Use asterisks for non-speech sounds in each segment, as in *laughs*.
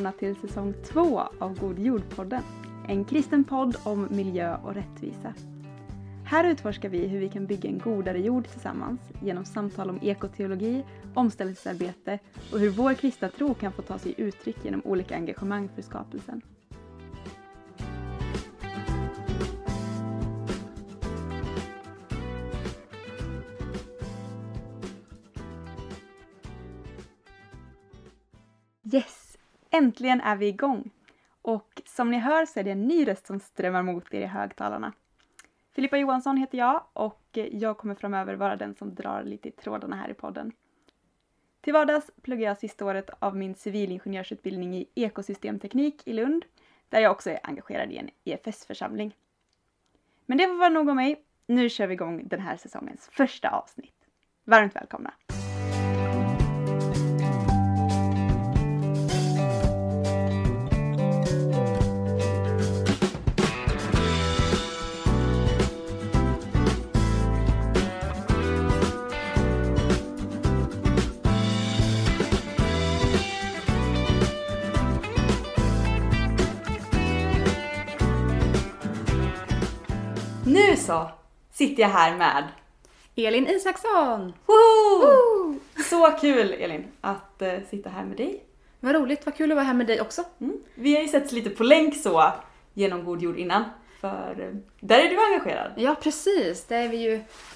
välkomna till säsong två av God jord-podden. En kristen podd om miljö och rättvisa. Här utforskar vi hur vi kan bygga en godare jord tillsammans genom samtal om ekoteologi, omställningsarbete och hur vår kristna tro kan få ta sig uttryck genom olika engagemang för skapelsen. Äntligen är vi igång! Och som ni hör så är det en ny röst som strömmar mot er i högtalarna. Filippa Johansson heter jag och jag kommer framöver vara den som drar lite i trådarna här i podden. Till vardags pluggar jag sista året av min civilingenjörsutbildning i ekosystemteknik i Lund, där jag också är engagerad i en EFS-församling. Men det får vara nog om mig. Nu kör vi igång den här säsongens första avsnitt. Varmt välkomna! Så sitter jag här med Elin Isaksson! Woho! Så kul Elin att eh, sitta här med dig. Vad roligt, vad kul att vara här med dig också. Mm. Vi har ju setts lite på länk så genom God Jord innan. För eh, där är du engagerad. Ja, precis. Där är vi ju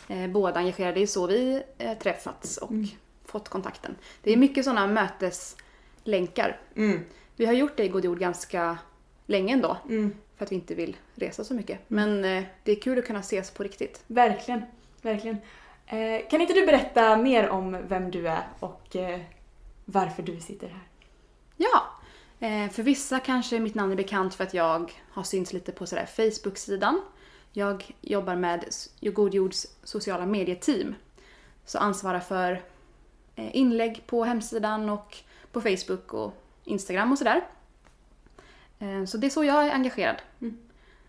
eh, båda engagerade. Det är så vi eh, träffats och Mm. fått kontakten. Det är mycket sådana möteslänkar. Mm. Vi har gjort det i God Jord ganska länge ändå. Mm. För att vi inte vill resa så mycket. Men eh, det är kul att kunna ses på riktigt. Verkligen, verkligen. Eh, kan inte du berätta mer om vem du är och eh, varför du sitter här? Ja! För vissa kanske mitt namn är bekant för att jag har synts lite på sådär Facebook-sidan. Jag jobbar med God Jords sociala medieteam. Så ansvarar för inlägg på hemsidan och på Facebook och Instagram och sådär. Eh, så det är så jag är engagerad. Mm.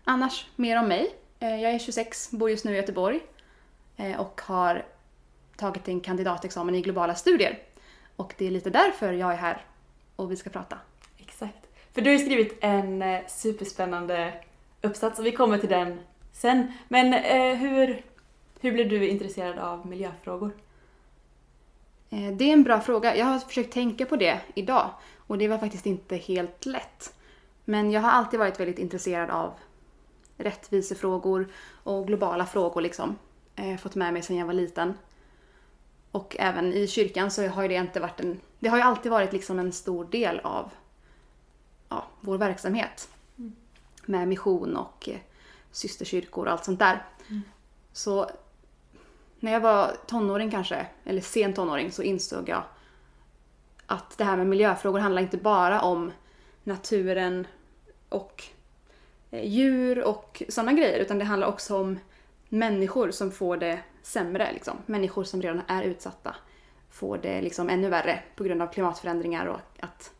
Annars, mer om mig. Eh, jag är 26, bor just nu i Göteborg eh, och har tagit en kandidatexamen i globala studier. Och det är lite därför jag är här och vi ska prata. Exakt. För du har ju skrivit en superspännande uppsats och vi kommer till den sen. Men hur, hur blev du intresserad av miljöfrågor? Det är en bra fråga. Jag har försökt tänka på det idag och det var faktiskt inte helt lätt. Men jag har alltid varit väldigt intresserad av rättvisefrågor och globala frågor liksom. Eh, fått med mig sedan jag var liten. Och även i kyrkan så har ju det inte varit en... Det har ju alltid varit liksom en stor del av ja, vår verksamhet. Med mission och eh, systerkyrkor och allt sånt där. Så när jag var tonåring kanske, eller sen tonåring, så insåg jag att det här med miljöfrågor handlar inte bara om naturen och eh, djur och sådana grejer, utan det handlar också om människor som får det sämre. Liksom. Människor som redan är utsatta får det liksom ännu värre på grund av klimatförändringar och att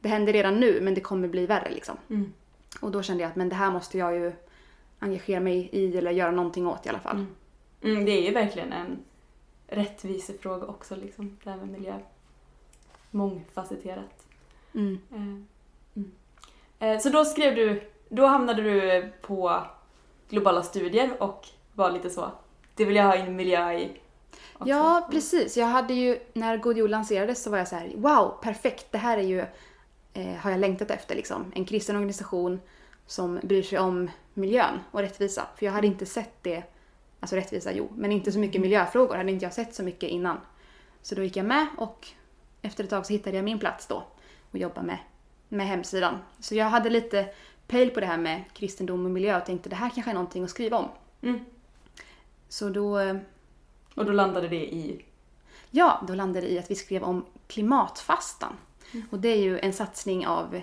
det händer redan nu men det kommer bli värre. Liksom. Mm. Och då kände jag att men det här måste jag ju engagera mig i eller göra någonting åt i alla fall. Mm. Mm, det är ju verkligen en rättvisefråga också, liksom, det här med miljö. Mångfacetterat. Mm. Eh, mm. Eh, Så då skrev du, då hamnade du på globala studier och var lite så, det vill jag ha in miljö i. också. Ja, precis. Jag hade ju, när God Jord lanserades så var jag så här: wow, perfekt, det här är ju, eh, har jag längtat efter liksom. En kristen organisation som bryr sig om miljön och rättvisa. För jag hade inte sett det, alltså rättvisa jo, men inte så mycket miljöfrågor hade inte jag sett så mycket innan. Så då gick jag med och efter ett tag så hittade jag min plats då och jobbade med, med hemsidan. Så jag hade lite pejl på det här med kristendom och miljö och tänkte det här kanske är någonting att skriva om. Mm. Så då eh, Och då landade det i... Ja, då landade det i att vi skrev om klimatfastan. Och det är ju en satsning av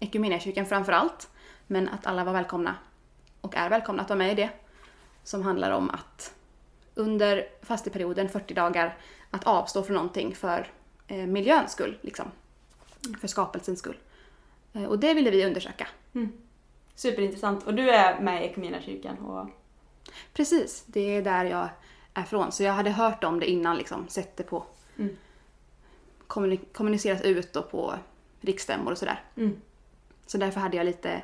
Equmeniakyrkan framför allt. Men att alla var välkomna och är välkomna att vara med i det. Som handlar om att under fasteperioden, 40 dagar, att avstå från någonting för eh, miljöns skull. Liksom. För skapelsens skull. Eh, och det ville vi undersöka. Mm. Superintressant. Och du är med i Equmeniakyrkan och... Precis, det är där jag är från. Så jag hade hört om det innan, liksom, sett det på Mm. kommuni- kommuniceras ut och på riksstämmor och sådär. Mm. Så därför hade jag lite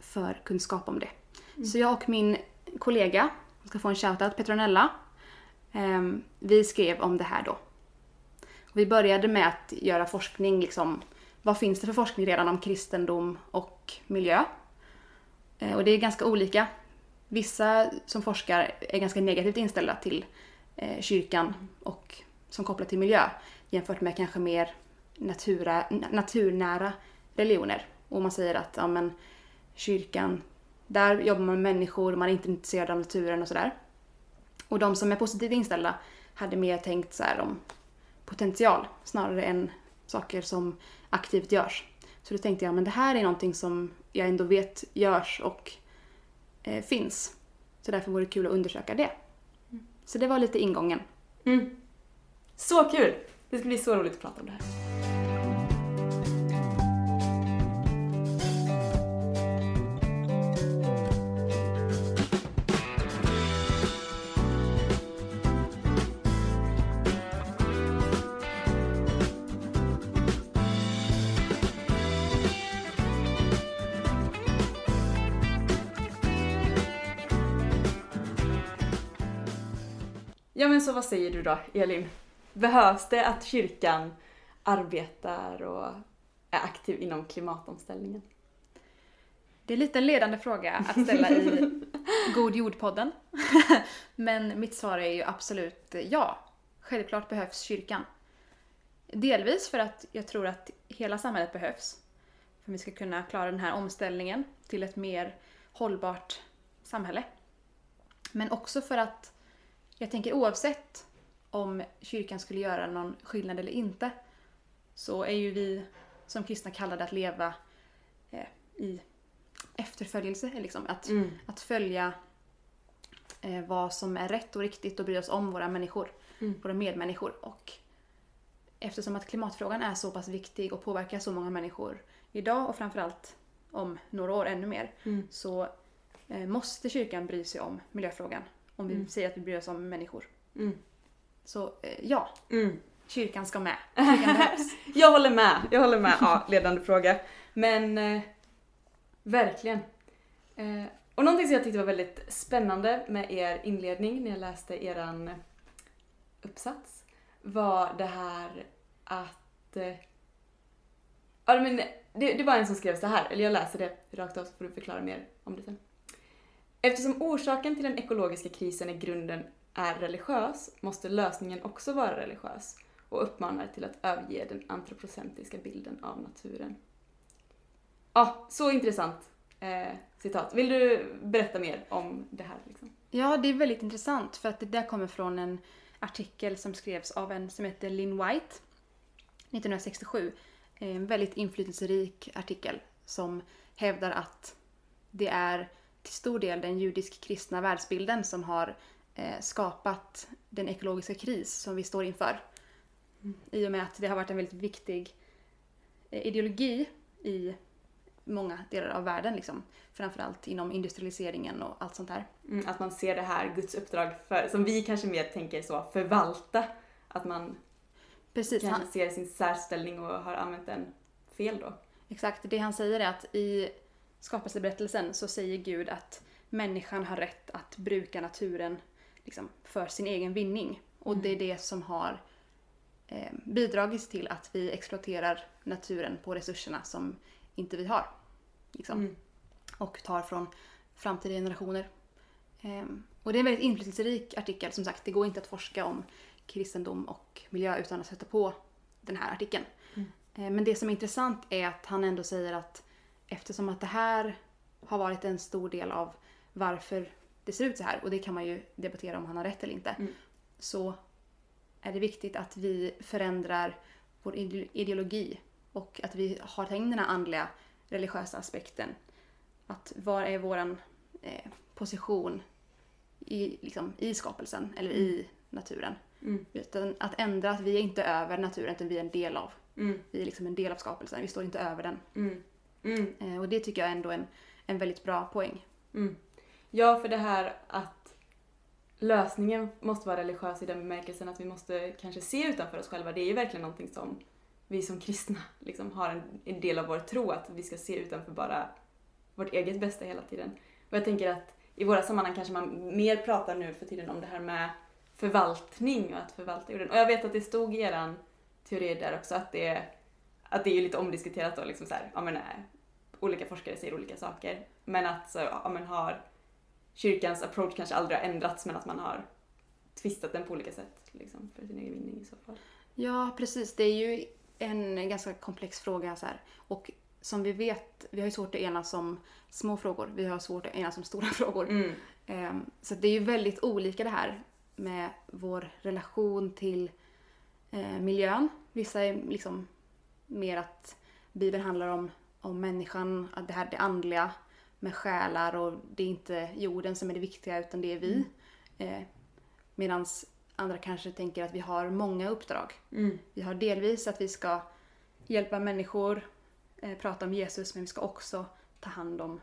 för kunskap om det. Så jag och min kollega, jag ska få en shoutout, Petronella, ehm, vi skrev om det här då. Och vi började med att göra forskning, liksom, vad finns det för forskning redan om kristendom och miljö? Eh, och det är ganska olika. Vissa som forskar är ganska negativt inställda till eh, kyrkan och som kopplar till miljö jämfört med kanske mer natura, naturnära religioner. Och man säger att ja, men, kyrkan, där jobbar man med människor, man är inte intresserad av naturen och sådär. Och de som är positivt inställda hade mer tänkt så här om potential snarare än saker som aktivt görs. Så då tänkte jag, men det här är någonting som jag ändå vet görs och eh, finns. Så därför vore det kul att undersöka det. Så det var lite ingången. Mm. Så kul! Det ska bli så roligt att prata om det här. Ja men så vad säger du då, Elin? Behövs det att kyrkan arbetar och är aktiv inom klimatomställningen? Det är lite en ledande fråga att ställa i *laughs* God jord-podden. *laughs* Men mitt svar är ju absolut ja. Självklart behövs kyrkan. Delvis för att jag tror att hela samhället behövs. För att vi ska kunna klara den här omställningen till ett mer hållbart samhälle. Men också för att jag tänker oavsett om kyrkan skulle göra någon skillnad eller inte så är ju vi som kristna kallade att leva eh, i efterföljelse. Liksom. Att, Mm. att följa eh, vad som är rätt och riktigt och bry oss om våra människor, Mm. våra medmänniskor. Och eftersom att klimatfrågan är så pass viktig och påverkar så många människor idag och framförallt om några år ännu mer Mm. så eh, måste kyrkan bry sig om miljöfrågan. Om vi Mm. säger att vi bryr oss om människor. Mm. Så eh, ja, Mm. kyrkan ska med. *laughs* Kyrkan behövs. Jag håller med, jag håller med. Ja, ledande fråga. Men eh, verkligen. Eh, och någonting som jag tyckte var väldigt spännande med er inledning när jag läste eran uppsats var det här att... Eh, ja, men det, det var en som skrev så här, eller jag läser det rakt av så får du förklara mer om det sen. Eftersom orsaken till den ekologiska krisen i grunden är religiös måste lösningen också vara religiös och uppmanar till att överge den antropocentriska bilden av naturen. Ja, så intressant eh, citat. Vill du berätta mer om det här? Liksom? Ja, det är väldigt intressant för att det där kommer från en artikel som skrevs av en som heter Lynn White 1967. En väldigt inflytelserik artikel som hävdar att det är till stor del den judisk-kristna världsbilden som har eh, skapat den ekologiska kris som vi står inför. I och med att det har varit en väldigt viktig eh, ideologi i många delar av världen. Liksom. Framförallt inom industrialiseringen och allt sånt här. Mm, att man ser det här Guds uppdrag för, som vi kanske mer tänker så, förvalta. Att man Precis, han, kanske ser sin särställning och har använt den fel då. exakt. Det han säger är att i skapelseberättelsen så säger Gud att människan har rätt att bruka naturen liksom, för sin egen vinning. Och Mm. det är det som har eh, bidragit till att vi exploaterar naturen på resurserna som inte vi har. Liksom. Mm. och tar från framtida generationer. Ehm, och det är en väldigt inflytelserik artikel. Som sagt, det går inte att forska om kristendom och miljö utan att sätta på den här artikeln. Mm. Ehm, men det som är intressant är att han ändå säger att eftersom att det här har varit en stor del av varför det ser ut så här och det kan man ju debattera om han har rätt eller inte. Mm. Så är det viktigt att vi förändrar vår ide- ideologi och att vi har tagit in den här andliga religiösa aspekten. Att vad är våran eh, position i, liksom, i skapelsen eller i naturen. Mm. Utan att ändra att vi är inte över naturen utan vi är en del av. Mm. Vi är liksom en del av skapelsen, vi står inte över den. Mm. Eh, och det tycker jag ändå är en, en väldigt bra poäng. Mm. Ja, för det här att lösningen måste vara religiös i den bemärkelsen att vi måste kanske se utanför oss själva. Det är ju verkligen någonting som vi som kristna *laughs* liksom har en, en del av vår tro, att vi ska se utanför bara vårt eget bästa hela tiden. Och jag tänker att i våra sammanhang kanske man mer pratar nu för tiden om det här med förvaltning och att förvalta jorden. Och jag vet att det stod i eran teori där också att det, att det är lite omdiskuterat då, liksom så här, ja men nej, olika forskare säger olika saker. Men att så, ja men har kyrkans approach kanske aldrig har ändrats men att man har twistat den på olika sätt liksom, för sin egen vinning i så fall. Ja, precis. Det är ju en ganska komplex fråga så här. Och som vi vet, vi har ju svårt att enas om små frågor. Vi har svårt att enas om stora *laughs* frågor. Mm. Ehm, Så det är ju väldigt olika det här med vår relation till eh, miljön. Vissa är liksom mer att Bibeln handlar om, om människan, att det här är det andliga med själar och det är inte jorden som är det viktiga utan det är vi. Eh, Medan andra kanske tänker att vi har många uppdrag. Mm. Vi har delvis att vi ska hjälpa människor, eh, prata om Jesus, men vi ska också ta hand om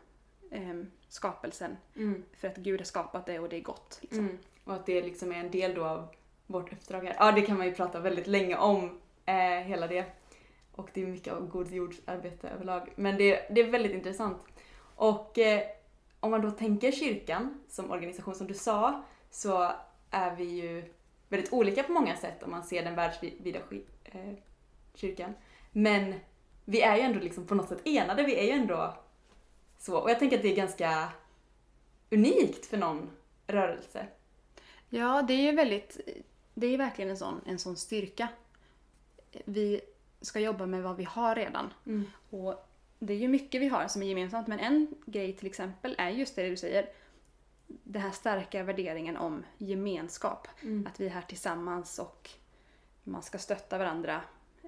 eh, skapelsen. Mm. För att Gud har skapat det och det är gott. Liksom. Mm. Och att det liksom är en del då av vårt uppdrag här. Ja, det kan man ju prata väldigt länge om, eh, hela det. Och det är mycket av god jordsarbete överlag. Men det, det är väldigt intressant. Och eh, om man då tänker kyrkan som organisation, som du sa, så är vi ju väldigt olika på många sätt om man ser den världsvida eh, kyrkan. Men vi är ju ändå liksom på något sätt enade, vi är ju ändå så. Och jag tänker att det är ganska unikt för någon rörelse. Ja, det är ju väldigt, det är verkligen en sån, en sån styrka. Vi ska jobba med vad vi har redan. Mm. Och det är ju mycket vi har som är gemensamt, men en grej till exempel är just det du säger. Den här starka värderingen om gemenskap. Mm. Att vi är här tillsammans och man ska stötta varandra.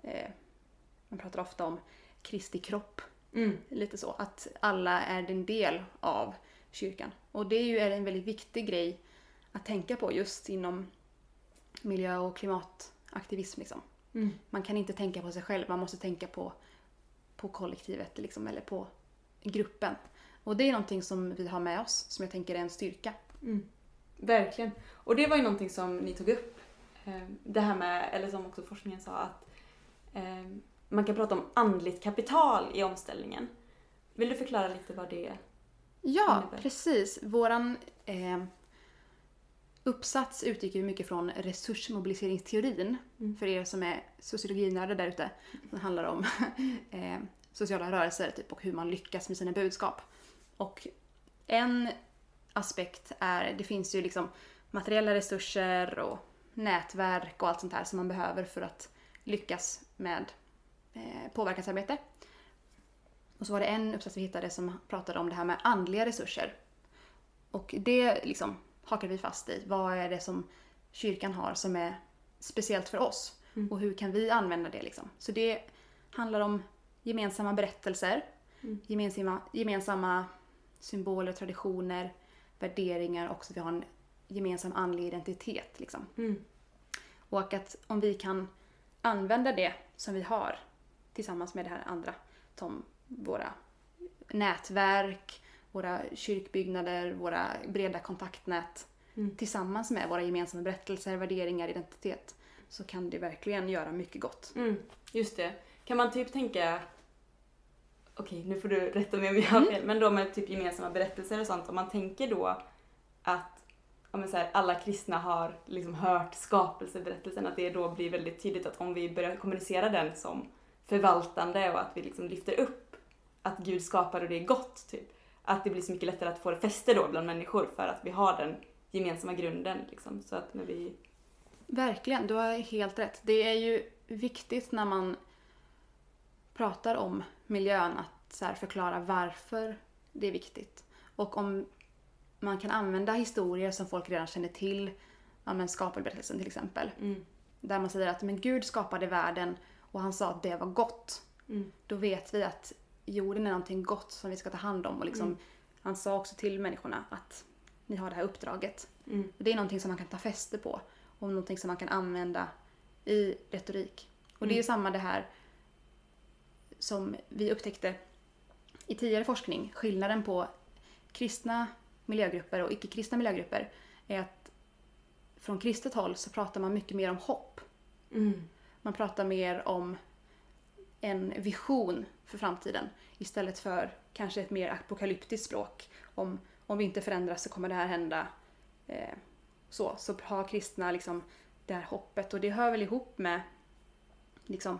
Eh, man pratar ofta om Kristi kropp. Mm. Lite så. Att alla är en del av kyrkan. Och det är ju en väldigt viktig grej att tänka på just inom miljö och klimataktivism. Liksom. Mm. Man kan inte tänka på sig själv, man måste tänka på, på kollektivet liksom, eller på gruppen. Och det är någonting som vi har med oss, som jag tänker är en styrka. Mm. Verkligen. Och det var ju någonting som ni tog upp. eh, Det här med, eller som också forskningen sa, att eh, man kan prata om andligt kapital i omställningen. Vill du förklara lite vad det är? Ja, innebär. precis. Våran eh, uppsats utgick ju mycket från resursmobiliseringsteorin. Mm. För er som är sociologinördar där ute. Det handlar om *laughs* eh, sociala rörelser typ, och hur man lyckas med sina budskap. Och en aspekt är, det finns ju liksom materiella resurser och nätverk och allt sånt här som man behöver för att lyckas med eh, påverkansarbete. Och så var det en uppsats vi hittade som pratade om det här med andliga resurser. Och det liksom hakade vi fast i. Vad är det som kyrkan har som är speciellt för oss? Mm. Och hur kan vi använda det liksom? Så det handlar om gemensamma berättelser, Mm. gemensamma, gemensamma symboler, traditioner, värderingar och så att vi har en gemensam andlig identitet. Liksom. Mm. Och att om vi kan använda det som vi har tillsammans med det här andra, som våra nätverk, våra kyrkbyggnader, våra breda kontaktnät Mm. tillsammans med våra gemensamma berättelser, värderingar, identitet så kan det verkligen göra mycket gott. Mm. Just det. Kan man typ tänka Okej, nu får du rätta mig om jag har Mm. fel, men då med typ gemensamma berättelser och sånt, om man tänker då att men så här, alla kristna har liksom hört skapelseberättelsen, att det då blir väldigt tydligt att om vi börjar kommunicera den som förvaltande och att vi liksom lyfter upp att Gud skapar och det är gott, typ. Att det blir så mycket lättare att få det fäste då bland människor för att vi har den gemensamma grunden. Liksom. Så att när vi... Verkligen, du har helt rätt. Det är ju viktigt när man pratar om miljön att förklara varför det är viktigt. Och om man kan använda historier som folk redan känner till, ja men skapelberättelsen till exempel. Mm. Där man säger att men Gud skapade världen och han sa att det var gott. Mm. Då vet vi att jorden är någonting gott som vi ska ta hand om. Och liksom, Mm. Han sa också till människorna att ni har det här uppdraget. Mm. Det är någonting som man kan ta fäste på och någonting som man kan använda i retorik. Och det är ju Mm. samma det här som vi upptäckte i tidigare forskning. Skillnaden på kristna miljögrupper och icke-kristna miljögrupper är att från kristet håll så pratar man mycket mer om hopp. Mm. Man pratar mer om en vision för framtiden istället för kanske ett mer apokalyptiskt språk. Om, om vi inte förändras så kommer det här hända. Eh, så, så har kristna liksom det här hoppet och det hör väl ihop med liksom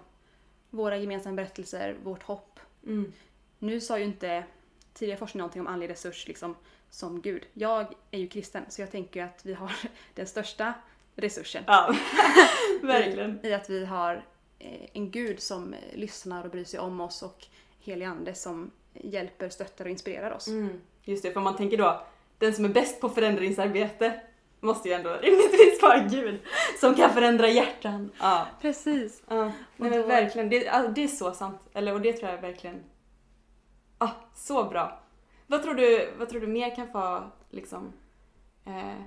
våra gemensamma berättelser, vårt hopp. Mm. Nu sa ju inte tidigare forskning någonting om andlig resurs liksom som Gud. Jag är ju kristen så jag tänker att vi har *laughs* den största resursen. Ja, *laughs* verkligen. I, I att vi har en Gud som eh, lyssnar och bryr sig om oss och helig ande som hjälper, stöttar och inspirerar oss. Mm. Just det, för man tänker då, den som är bäst på förändringsarbete måste ju ändå rimligtvis vara Gud som kan förändra hjärtan. Ja. Precis. Ja, nej men verkligen. Det, alltså, det är så sant. Eller, och det tror jag verkligen... Ah, så bra. Vad tror du, vad tror du mer kan få, liksom, eh,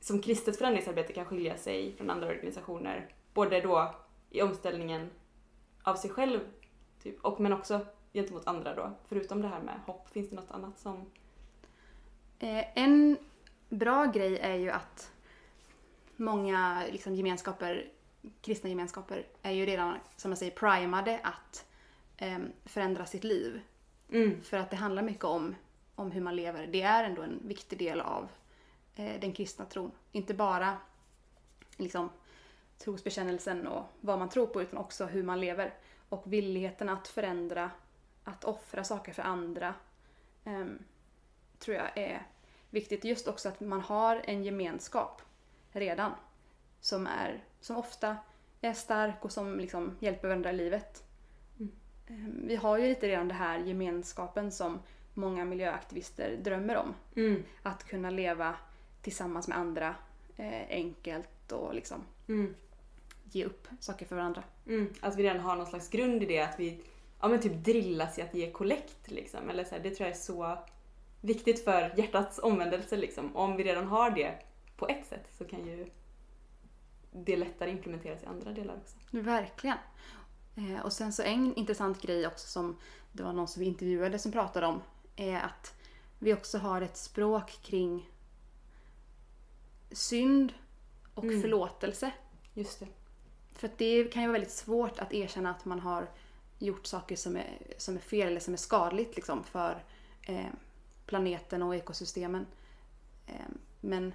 som kristet förändringsarbete kan skilja sig från andra organisationer? Både då i omställningen av sig själv, typ, och men också gentemot andra då. Förutom det här med hopp, finns det något annat som... Eh, en bra grej är ju att många liksom, gemenskaper, kristna gemenskaper, är ju redan, som man säger, primade att ehm, förändra sitt liv. Mm. För att det handlar mycket om, om hur man lever. Det är ändå en viktig del av eh, den kristna tron. Inte bara liksom, trosbekännelsen och vad man tror på utan också hur man lever. Och villigheten att förändra, att offra saker för andra ehm, tror jag är viktigt. Just också att man har en gemenskap redan som, är, som ofta är stark och som liksom hjälper varandra i livet. Mm. Ehm, Vi har ju lite redan det här gemenskapen som många miljöaktivister drömmer om. Mm. Att kunna leva tillsammans med andra eh, enkelt och liksom Mm. Ge upp saker för varandra. Mm. Att vi redan har någon slags grund i det, att vi ja, men typ drillas i att ge kollekt. Liksom. Eller så här, det tror jag är så viktigt för hjärtats omvändelse. Liksom. Om vi redan har det på ett sätt så kan ju det lättare implementeras i andra delar också. Verkligen. Eh, och sen så en intressant grej också som det var någon som vi intervjuade som pratade om är att vi också har ett språk kring synd och Mm. förlåtelse. Just det. För det kan ju vara väldigt svårt att erkänna att man har gjort saker som är, som är fel eller som är skadligt liksom, för eh, planeten och ekosystemen. Eh, men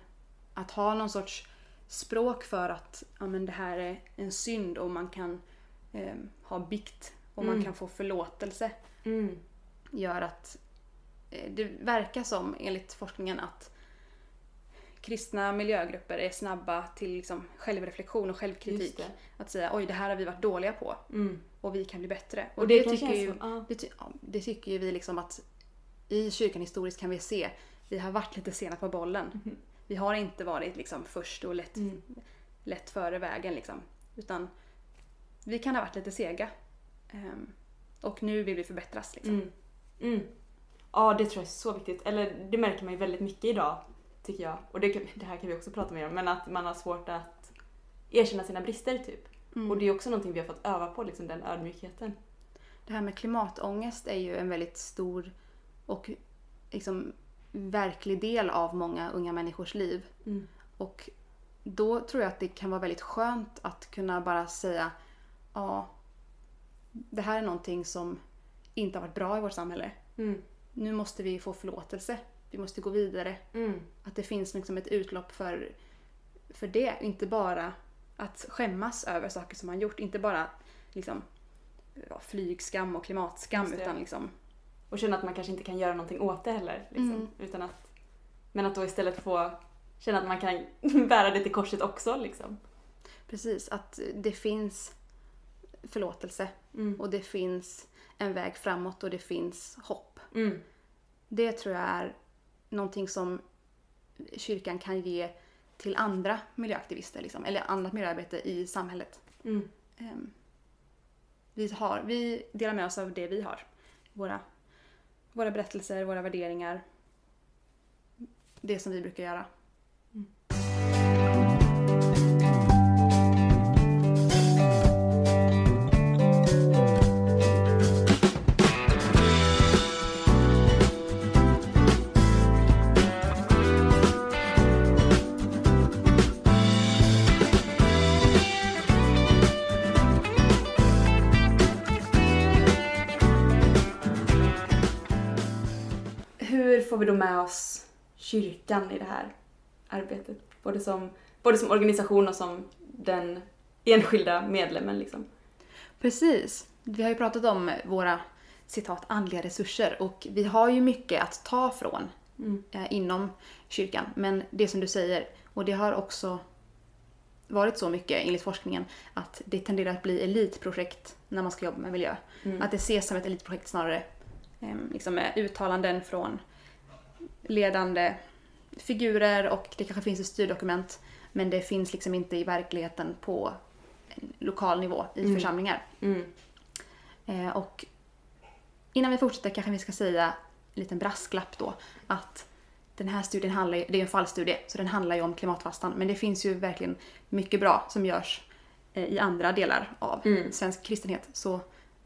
att ha någon sorts språk för att ja, men det här är en synd och man kan eh, ha bikt och man Mm. kan få förlåtelse Mm. gör att eh, det verkar som, enligt forskningen, att kristna miljögrupper är snabba till liksom självreflektion och självkritik. det. Att säga oj, det här har vi varit dåliga på Mm. och vi kan bli bättre. Och det, det, kanske tycker ju, det, ty, ja, det tycker ju vi liksom att i kyrkan historiskt kan vi se, vi har varit lite sena på bollen. Mhm. Vi har inte varit liksom först och lätt, Mm. lätt före vägen liksom. Utan vi kan ha varit lite sega. Ehm, och nu vill vi förbättras liksom. Mm. Mm. Ja, det tror jag är så viktigt. Eller det märker man ju väldigt mycket idag, tycker jag. Och det, *laughs* det här kan vi också prata mer om, men att man har svårt att erkänna sina brister typ. Mm. Och det är också någonting vi har fått öva på, liksom den ödmjukheten. Det här med klimatångest är ju en väldigt stor och liksom verklig del av många unga människors liv. Mm. Och då tror jag att det kan vara väldigt skönt att kunna bara säga ja, det här är någonting som inte har varit bra i vårt samhälle. Mm. Nu måste vi få förlåtelse. Vi måste gå vidare. Mm. Att det finns liksom ett utlopp för, för det. Inte bara att skämmas över saker som man gjort. Inte bara liksom, ja, flygskam och klimatskam utan liksom Och känna att man kanske inte kan göra någonting åt det heller. Liksom. Mm. Utan att, men att då istället få känna att man kan *laughs* bära det till korset också. Liksom. Precis, att det finns förlåtelse Mm. och det finns en väg framåt och det finns hopp. Mm. Det tror jag är någonting som kyrkan kan ge till andra miljöaktivister, liksom, eller annat miljöarbete i samhället. Mm. Ehm, Vi, har, vi delar med oss av det vi har. Våra, våra berättelser, våra värderingar. Det som vi brukar göra. Får vi då med oss kyrkan i det här arbetet? Både som, både som organisation och som den enskilda medlemmen liksom. Precis. Vi har ju pratat om våra citat andliga resurser och vi har ju mycket att ta från Mm. eh, inom kyrkan. Men det som du säger, och det har också varit så mycket enligt forskningen att det tenderar att bli elitprojekt när man ska jobba med miljö. Mm. Att det ses som ett elitprojekt snarare. Eh, liksom med uttalanden från ledande figurer och det kanske finns ett styrdokument men det finns liksom inte i verkligheten på lokal nivå i Mm. församlingar. Mm. Eh, och innan vi fortsätter kanske vi ska säga en liten brasklapp då att den här studien handlar ju, det är en fallstudie, så den handlar ju om klimatfastan. Men det finns ju verkligen mycket bra som görs eh, i andra delar av Mm. svensk kristenhet. Så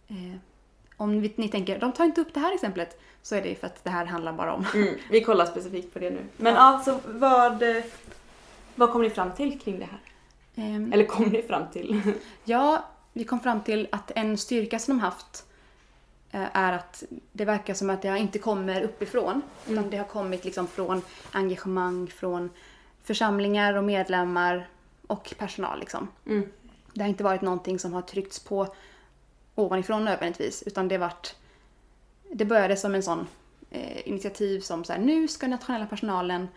eh, om ni tänker, de tar inte upp det här exemplet, så är det ju för att det här handlar bara om Mm. Vi kollar specifikt på det nu. Men Ja. alltså vad, eh, vad kom ni fram till kring det här? Ehm, Eller kom ni fram till? *laughs* Ja, vi kom fram till att en styrka som de haft eh, är att det verkar som att det inte kommer uppifrån. Utan Mm. det har kommit liksom från engagemang från församlingar och medlemmar och personal. Liksom. Mm. Det har inte varit någonting som har tryckts på ovanifrån nödvändigtvis. Utan det varit... Det började som en sån eh, initiativ som så här, nu ska nationella personalen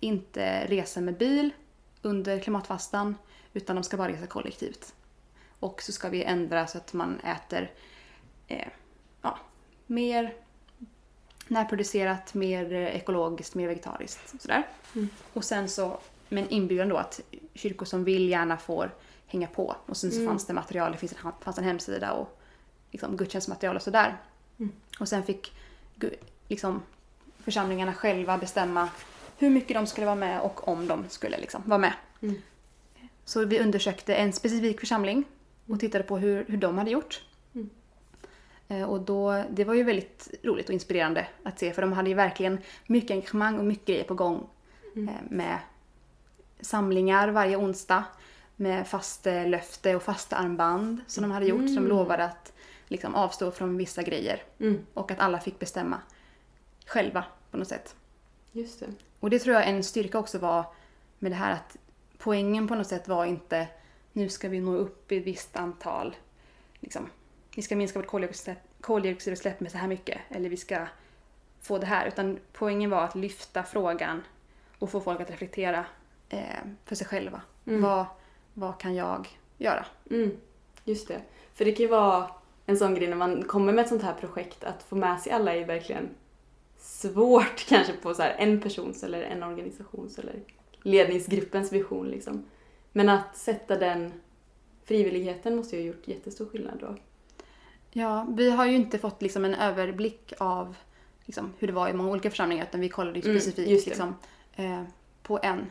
inte resa med bil under klimatfastan utan de ska bara resa kollektivt. Och så ska vi ändra så att man äter eh, ja, mer närproducerat, mer eh, ekologiskt, mer vegetariskt. Sådär. Mm. Och sen så med en inbjudan då att kyrkor som vill gärna får hänga på. Och sen så Mm. fanns det material, det finns en, fanns en hemsida och liksom gudstjänstmaterial och sådär. Mm. Och sen fick liksom, församlingarna själva bestämma hur mycket de skulle vara med och om de skulle liksom vara med. Mm. Så vi undersökte en specifik församling och tittade på hur, hur de hade gjort. Mm. Eh, Och då, det var ju väldigt roligt och inspirerande att se för de hade ju verkligen mycket engagemang och mycket grejer på gång. Mm. Eh, Med samlingar varje onsdag med fastelöfte och fasta armband som de hade gjort. Så de Mm. lovade att liksom avstå från vissa grejer Mm. och att alla fick bestämma själva på något sätt. Just det. Och det tror jag en styrka också var med det här att poängen på något sätt var inte nu ska vi nå upp i ett visst antal, liksom, vi ska minska vårt koldioxidutsläpp, koldioxidutsläpp med så här mycket eller vi ska få det här. Utan poängen var att lyfta frågan och få folk att reflektera eh, för sig själva. Mm. Vad, vad kan jag göra? Mm. Just det. För det kan ju vara en sån grej när man kommer med ett sånt här projekt att få med sig alla är ju verkligen svårt *laughs* kanske på så en persons eller en organisations eller ledningsgruppens vision liksom. Men att sätta den frivilligheten måste ju ha gjort jättestor skillnad då. Ja, vi har ju inte fått liksom en överblick av liksom, hur det var i många olika församlingar utan vi kollade ju Mm, specifikt det. liksom, eh, på en.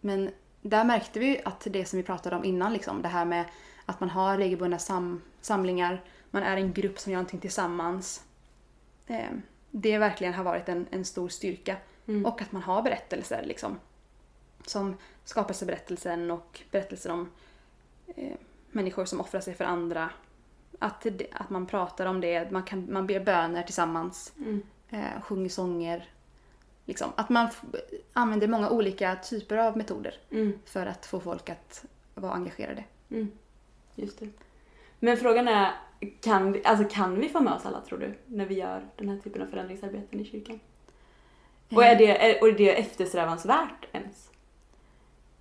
Men där märkte vi ju att det som vi pratade om innan, liksom, det här med att man har regelbundna sam- samlingar, man är en grupp som gör någonting tillsammans. Eh, det verkligen har varit en, en stor styrka. Mm. Och att man har berättelser liksom. Som skapelseberättelsen och berättelser om eh, människor som offrar sig för andra. Att, att man pratar om det, man, kan, man ber böner tillsammans, Mm. eh, sjunger sånger. Liksom. Att man använder många olika typer av metoder Mm. för att få folk att vara engagerade. Mm. Just det. Men frågan är, kan vi, alltså kan vi få med oss alla tror du? När vi gör den här typen av förändringsarbeten i kyrkan? Och är det, är, och är det eftersträvansvärt ens?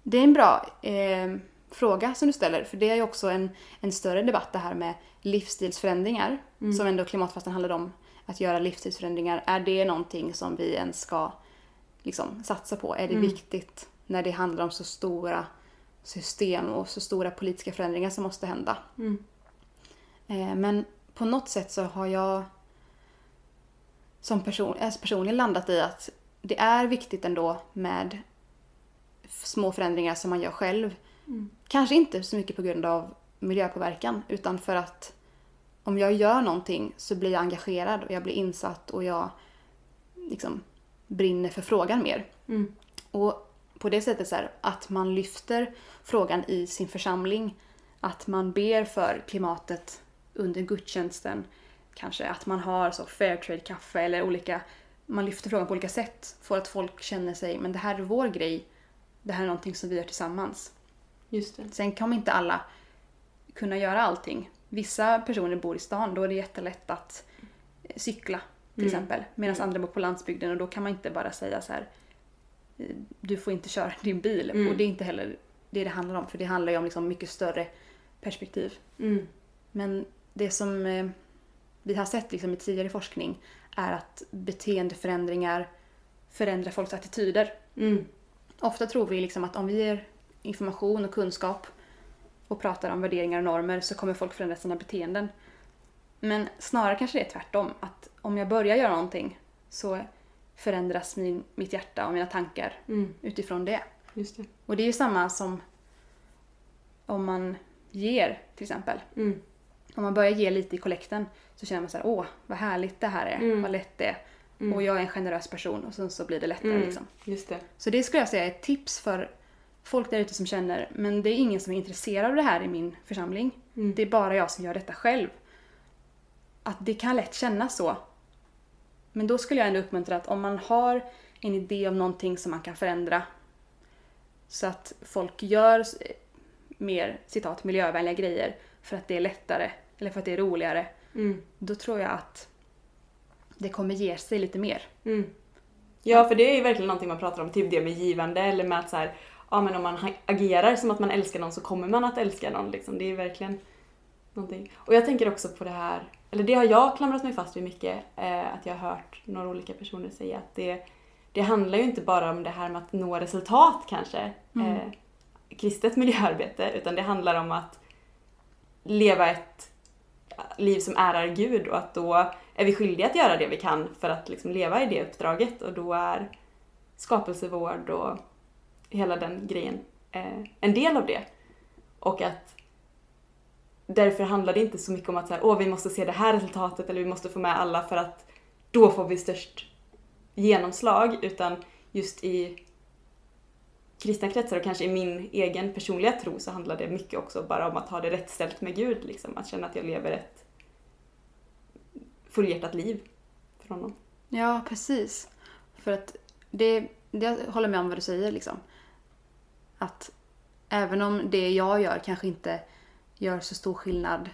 Det är en bra eh, fråga som du ställer, för det är ju också en, en större debatt det här med livsstilsförändringar, Mm. som ändå klimatfastan handlar om. Att göra livsstilsförändringar, är det någonting som vi ens ska liksom, satsa på? Är det Mm. viktigt när det handlar om så stora system och så stora politiska förändringar som måste hända? Mm. Eh, men på något sätt så har jag som person, alltså personligen landat i att det är viktigt ändå med små förändringar som man gör själv. Mm. Kanske inte så mycket på grund av miljöpåverkan utan för att om jag gör någonting så blir jag engagerad och jag blir insatt och jag liksom brinner för frågan mer. Mm. Och på det sättet så här, att man lyfter frågan i sin församling. Att man ber för klimatet under gudstjänsten. Kanske att man har så Fairtrade-kaffe eller olika man lyfter frågan på olika sätt får att folk känner sig, men det här är vår grej. Det här är någonting som vi gör tillsammans. Just det. Sen kommer inte alla kunna göra allting. Vissa personer bor i stan, då är det jättelätt att cykla till Mm. exempel. Medan andra bor på landsbygden och då kan man inte bara säga så här. Du får inte köra din bil. Mm. Och det är inte heller det det handlar om. För det handlar ju om liksom mycket större perspektiv. Mm. Men det som eh, vi har sett liksom i tidigare forskning är att beteendeförändringar förändrar folks attityder. Mm. Ofta tror vi liksom att om vi ger information och kunskap och pratar om värderingar och normer så kommer folk förändra sina beteenden. Men snarare kanske det är tvärtom. Att om jag börjar göra någonting så förändras min, mitt hjärta och mina tankar Mm. utifrån det. Just det. Och det är ju samma som om man ger till exempel. Mm. Om man börjar ge lite i kollekten så känner man så här, åh vad härligt det här är, Mm. vad lätt det är. Mm. Och jag är en generös person och sen så blir det lättare Mm. liksom. Just det. Så det skulle jag säga är ett tips för folk där ute som känner, men det är ingen som är intresserad av det här i min församling. Mm. Det är bara jag som gör detta själv. Att det kan lätt kännas så. Men då skulle jag ändå uppmuntra att om man har en idé om någonting som man kan förändra så att folk gör mer citat miljövänliga grejer för att det är lättare eller för att det är roligare. Mm. Då tror jag att det kommer ge sig lite mer. Mm. Ja, för det är ju verkligen någonting man pratar om, typ det med givande eller med att så här, ja men om man agerar som att man älskar någon så kommer man att älska någon liksom. Det är ju verkligen någonting. Och jag tänker också på det här, eller det har jag klamrat mig fast vid mycket, eh, att jag har hört några olika personer säga att det, det handlar ju inte bara om det här med att nå resultat kanske, Mm. eh, kristet miljöarbete, utan det handlar om att leva ett liv som ärar Gud och att då är vi skyldiga att göra det vi kan för att liksom leva i det uppdraget och då är skapelsevård och hela den grejen eh, en del av det. Och att därför handlar det inte så mycket om att så här, Åh, vi måste se det här resultatet eller vi måste få med alla för att då får vi störst genomslag utan just i kristna kretsar och kanske i min egen personliga tro så handlar det mycket också bara om att ha det rätt ställt med Gud. Liksom. Att känna att jag lever ett fullhjärtat liv för honom. Ja, precis. För att det, det jag håller med om vad du säger liksom. Att även om det jag gör kanske inte gör så stor skillnad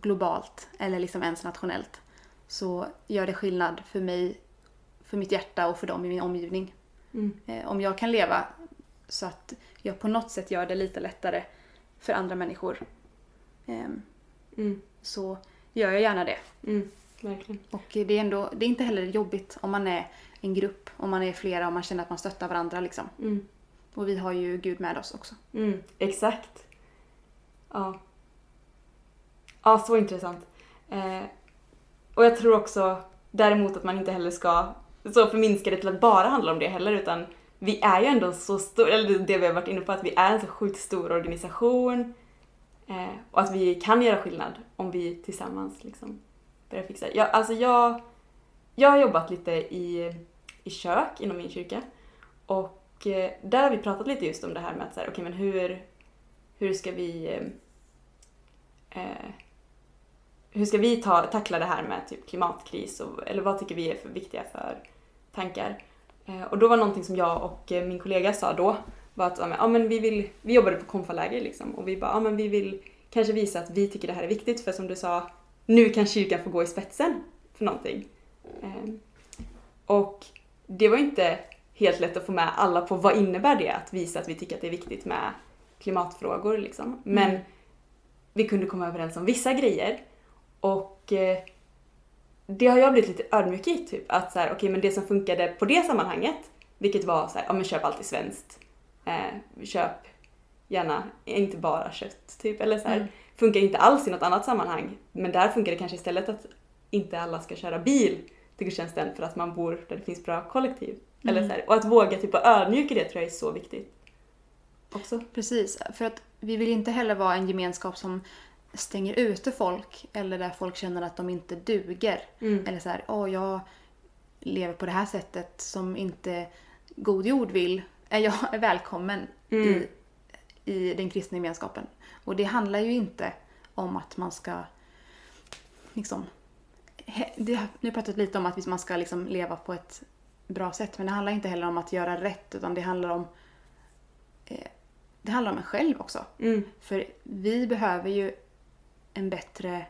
globalt eller liksom ens nationellt så gör det skillnad för mig, för mitt hjärta och för dem i min omgivning. Mm. Eh, om jag kan leva så att jag på något sätt gör det lite lättare för andra människor ehm, Mm. så gör jag gärna det. Mm. Verkligen. Och det är, ändå, det är inte heller jobbigt om man är en grupp, om man är flera och man känner att man stöttar varandra. Liksom. Mm. Och vi har ju Gud med oss också. Mm. Exakt. Ja. Ja, så intressant. Eh, och jag tror också däremot att man inte heller ska så förminska det till att bara handla om det heller utan vi är ju ändå så stor, eller det vi har varit inne på, att vi är en så sjukt stor organisation eh, och att vi kan göra skillnad om vi tillsammans liksom börjar fixa. Jag, alltså jag, jag har jobbat lite i, i kök inom min kyrka och eh, där har vi pratat lite just om det här med att så här, okej men hur, hur ska vi eh, hur ska vi ta, tackla det här med typ klimatkris och, eller vad tycker vi är för viktiga för tankar? Eh, och då var någonting som jag och eh, min kollega sa då var att ja, men, vi, vill, vi jobbade på konfaläger liksom och vi bara ja, men vi vill kanske visa att vi tycker det här är viktigt för som du sa nu kan kyrkan få gå i spetsen för någonting. Eh, och det var inte helt lätt att få med alla på vad innebär det att visa att vi tycker att det är viktigt med klimatfrågor liksom. Men Mm. vi kunde komma överens om vissa grejer och eh, det har jag blivit lite ödmjuk i typ att så här, okej men det som funkade på det sammanhanget vilket var så här, ja men köp alltid svenskt. Eh, köp gärna inte bara kött typ eller så här. Mm. Funkar inte alls i något annat sammanhang men där funkar det kanske istället att inte alla ska köra bil till gudstjänsten för att man bor där det finns bra kollektiv. Eller Mm. så här. Och att våga typ vara ödmjuk i det tror jag är så viktigt. Också. Precis, för att vi vill inte heller vara en gemenskap som stänger ute folk eller där folk känner att de inte duger. Mm. Eller så här, åh jag lever på det här sättet som inte God Jord vill. Är jag är *laughs* välkommen Mm. i, i den kristna gemenskapen. Och det handlar ju inte om att man ska liksom det, nu pratat lite om att man ska liksom leva på ett bra sätt. Men det handlar inte heller om att göra rätt utan det handlar om eh, det handlar om en själv också. Mm. För vi behöver ju en bättre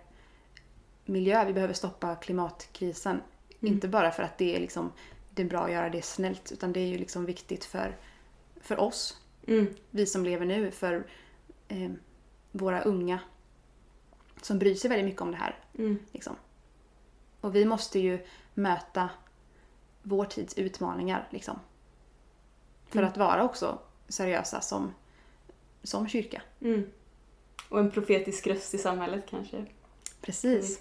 miljö. Vi behöver stoppa klimatkrisen. Inte bara för att det är, liksom, det är bra att göra det snällt utan det är ju liksom viktigt för, för oss, Mm. vi som lever nu, för eh, våra unga som bryr sig väldigt mycket om det här. Mm. Liksom. Och vi måste ju möta vår tids utmaningar liksom. För Mm. att vara också seriösa som, som kyrka. Och en profetisk röst i samhället kanske. Precis.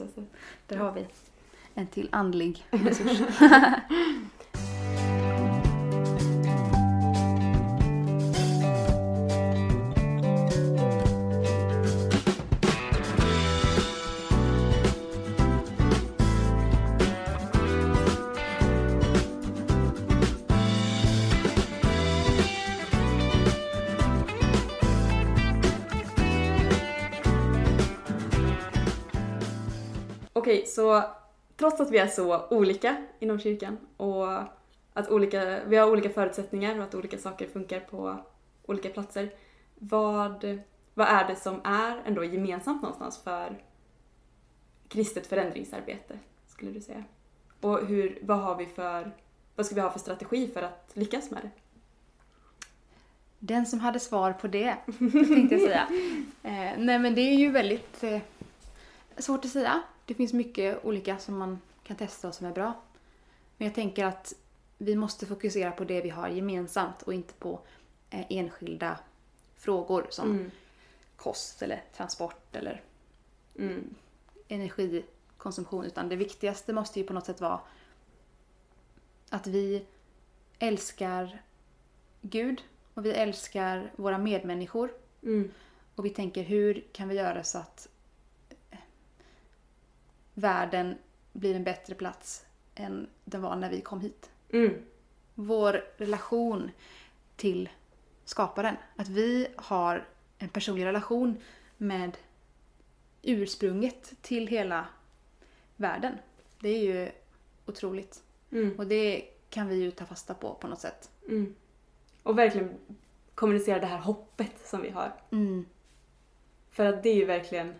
Där har vi en till andlig *laughs* resurs. Okej, så trots att vi är så olika inom kyrkan och att olika, vi har olika förutsättningar och att olika saker funkar på olika platser. Vad, vad är det som är ändå gemensamt någonstans för kristet förändringsarbete, skulle du säga? Och hur, vad har vi för, vad ska vi ha för strategi för att lyckas med det? Den som hade svar på det, tänkte jag säga. *laughs* Eh, nej men det är ju väldigt eh, svårt att säga. Det finns mycket olika som man kan testa och som är bra. Men jag tänker att vi måste fokusera på det vi har gemensamt och inte på eh, enskilda frågor som Mm. kost eller transport eller Mm. energikonsumtion. Utan det viktigaste måste ju på något sätt vara att vi älskar Gud och vi älskar våra medmänniskor. Mm. Och vi tänker hur kan vi göra så att världen blir en bättre plats än den var när vi kom hit. Mm. Vår relation till skaparen. Att vi har en personlig relation med ursprunget till hela världen. Det är ju otroligt. Mm. Och det kan vi ju ta fasta på på något sätt. Mm. Och verkligen kommunicera det här hoppet som vi har. Mm. För att det är ju verkligen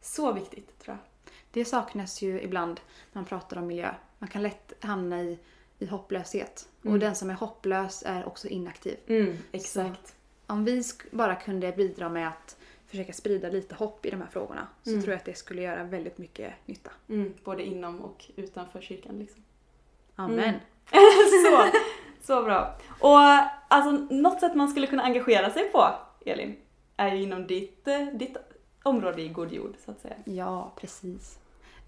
så viktigt, tror jag. Det saknas ju ibland när man pratar om miljö. Man kan lätt hamna i, i hopplöshet. Mm. Och den som är hopplös är också inaktiv. Mm, exakt. Om vi bara kunde bidra med att försöka sprida lite hopp i de här frågorna så Mm. tror jag att det skulle göra väldigt mycket nytta. Mm, både inom och utanför kyrkan liksom. Amen. Mm. *laughs* så, så bra. Och alltså något sätt man skulle kunna engagera sig på, Elin, är ju inom ditt, eh, ditt område i god jord, så att säga. Ja, precis.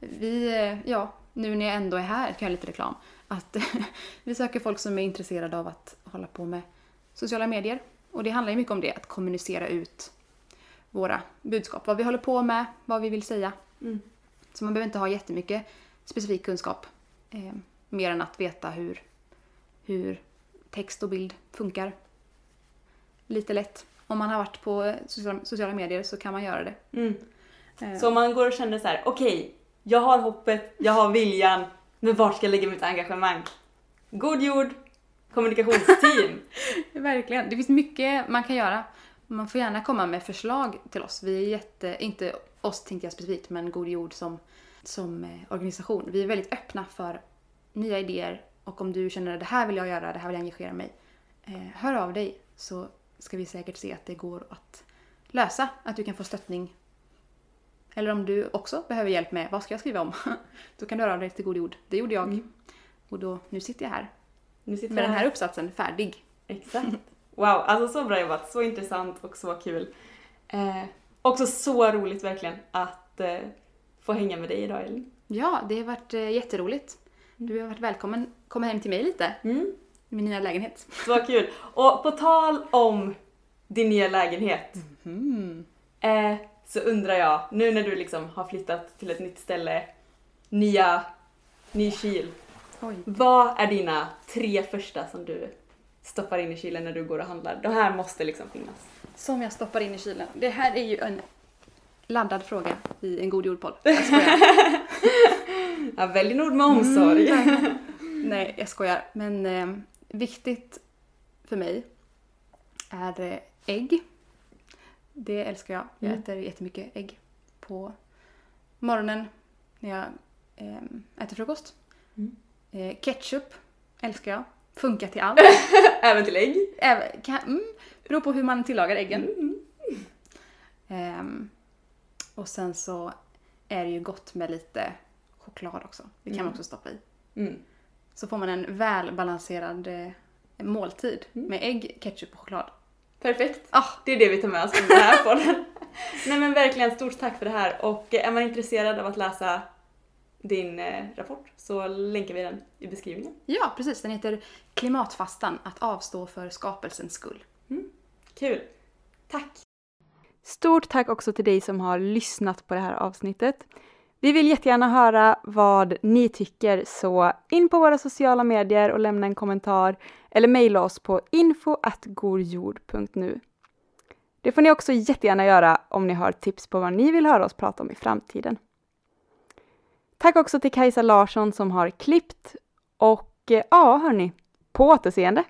Vi, eh, ja, nu när jag ändå är här kan jag göra lite reklam. Att *laughs* vi söker folk som är intresserade av att hålla på med sociala medier. Och det handlar ju mycket om det, att kommunicera ut våra budskap. Vad vi håller på med, vad vi vill säga. Mm. Så man behöver inte ha jättemycket specifik kunskap. Eh, mer än att veta hur, hur text och bild funkar. Lite lätt. Om man har varit på sociala, medier så kan man göra det. Mm. Eh, Så om man går och känner så här: okej, jag har hoppet, jag har viljan, men vart ska jag lägga mitt engagemang? God jord, kommunikationsteam. *laughs* Verkligen. Det finns mycket man kan göra. Man får gärna komma med förslag till oss. Vi är jätte, inte oss tänkte jag specifikt, men God Jord som, som eh, organisation. Vi är väldigt öppna för nya idéer och om du känner att det här vill jag göra, det här vill jag engagera mig. Eh, hör av dig så ska vi säkert se att det går att lösa. Att du kan få stöttning. Eller om du också behöver hjälp med vad ska jag skriva om? *laughs* Då kan du höra av dig till God Jord. Det gjorde jag. Mm. Och då, nu sitter jag här Nu sitter med jag den här uppsatsen färdig. Exakt. Wow, alltså så bra jobbat, så intressant och så kul. Eh, också så roligt verkligen att eh, få hänga med dig idag Elin. Ja, det har varit eh, jätteroligt. Du har varit välkommen komma hem till mig lite Mm, min nya lägenhet. *laughs* så kul. Och på tal om din nya lägenhet Mm. eh, så undrar jag, nu när du liksom har flyttat till ett nytt ställe, nya, ny kyl. Oj. Vad är dina tre första som du stoppar in i kylen när du går och handlar? De här måste liksom finnas. Som jag stoppar in i kylen. Det här är ju en laddad fråga i en god jordpodd. *laughs* Jag skojar. Ja, välj en ord med omsorg. Mm, Nej, jag skojar. Men eh, viktigt för mig är eh, ägg. Det älskar jag. Jag Mm. äter jättemycket ägg på morgonen när jag eh, äter frukost. Mm. Eh, ketchup älskar jag. Funkar till allt. *laughs* Även till ägg. Även, kan, mm, beror på hur man tillagar äggen. Mm. Ehm, och sen så är det ju gott med lite choklad också. Det kan man Mm. också stoppa i. Mm. Så får man en välbalanserad eh, måltid Mm. med ägg, ketchup och choklad. Perfekt. Ah, Det är det vi tar med oss från den här *laughs* podden. Nej men verkligen stort tack för det här och eh, är man intresserad av att läsa din eh, rapport så länkar vi den i beskrivningen. ja, precis. Den heter Klimatfastan, att avstå för skapelsens skull. Kul! Tack! Stort tack också till dig som har lyssnat på det här avsnittet. Vi vill jättegärna höra vad ni tycker så in på våra sociala medier och lämna en kommentar eller mejla oss på info.godjord.nu. Det får ni också jättegärna göra om ni har tips på vad ni vill höra oss prata om i framtiden. Tack också till Kajsa Larsson som har klippt och eh, ja, hörni, på återseende!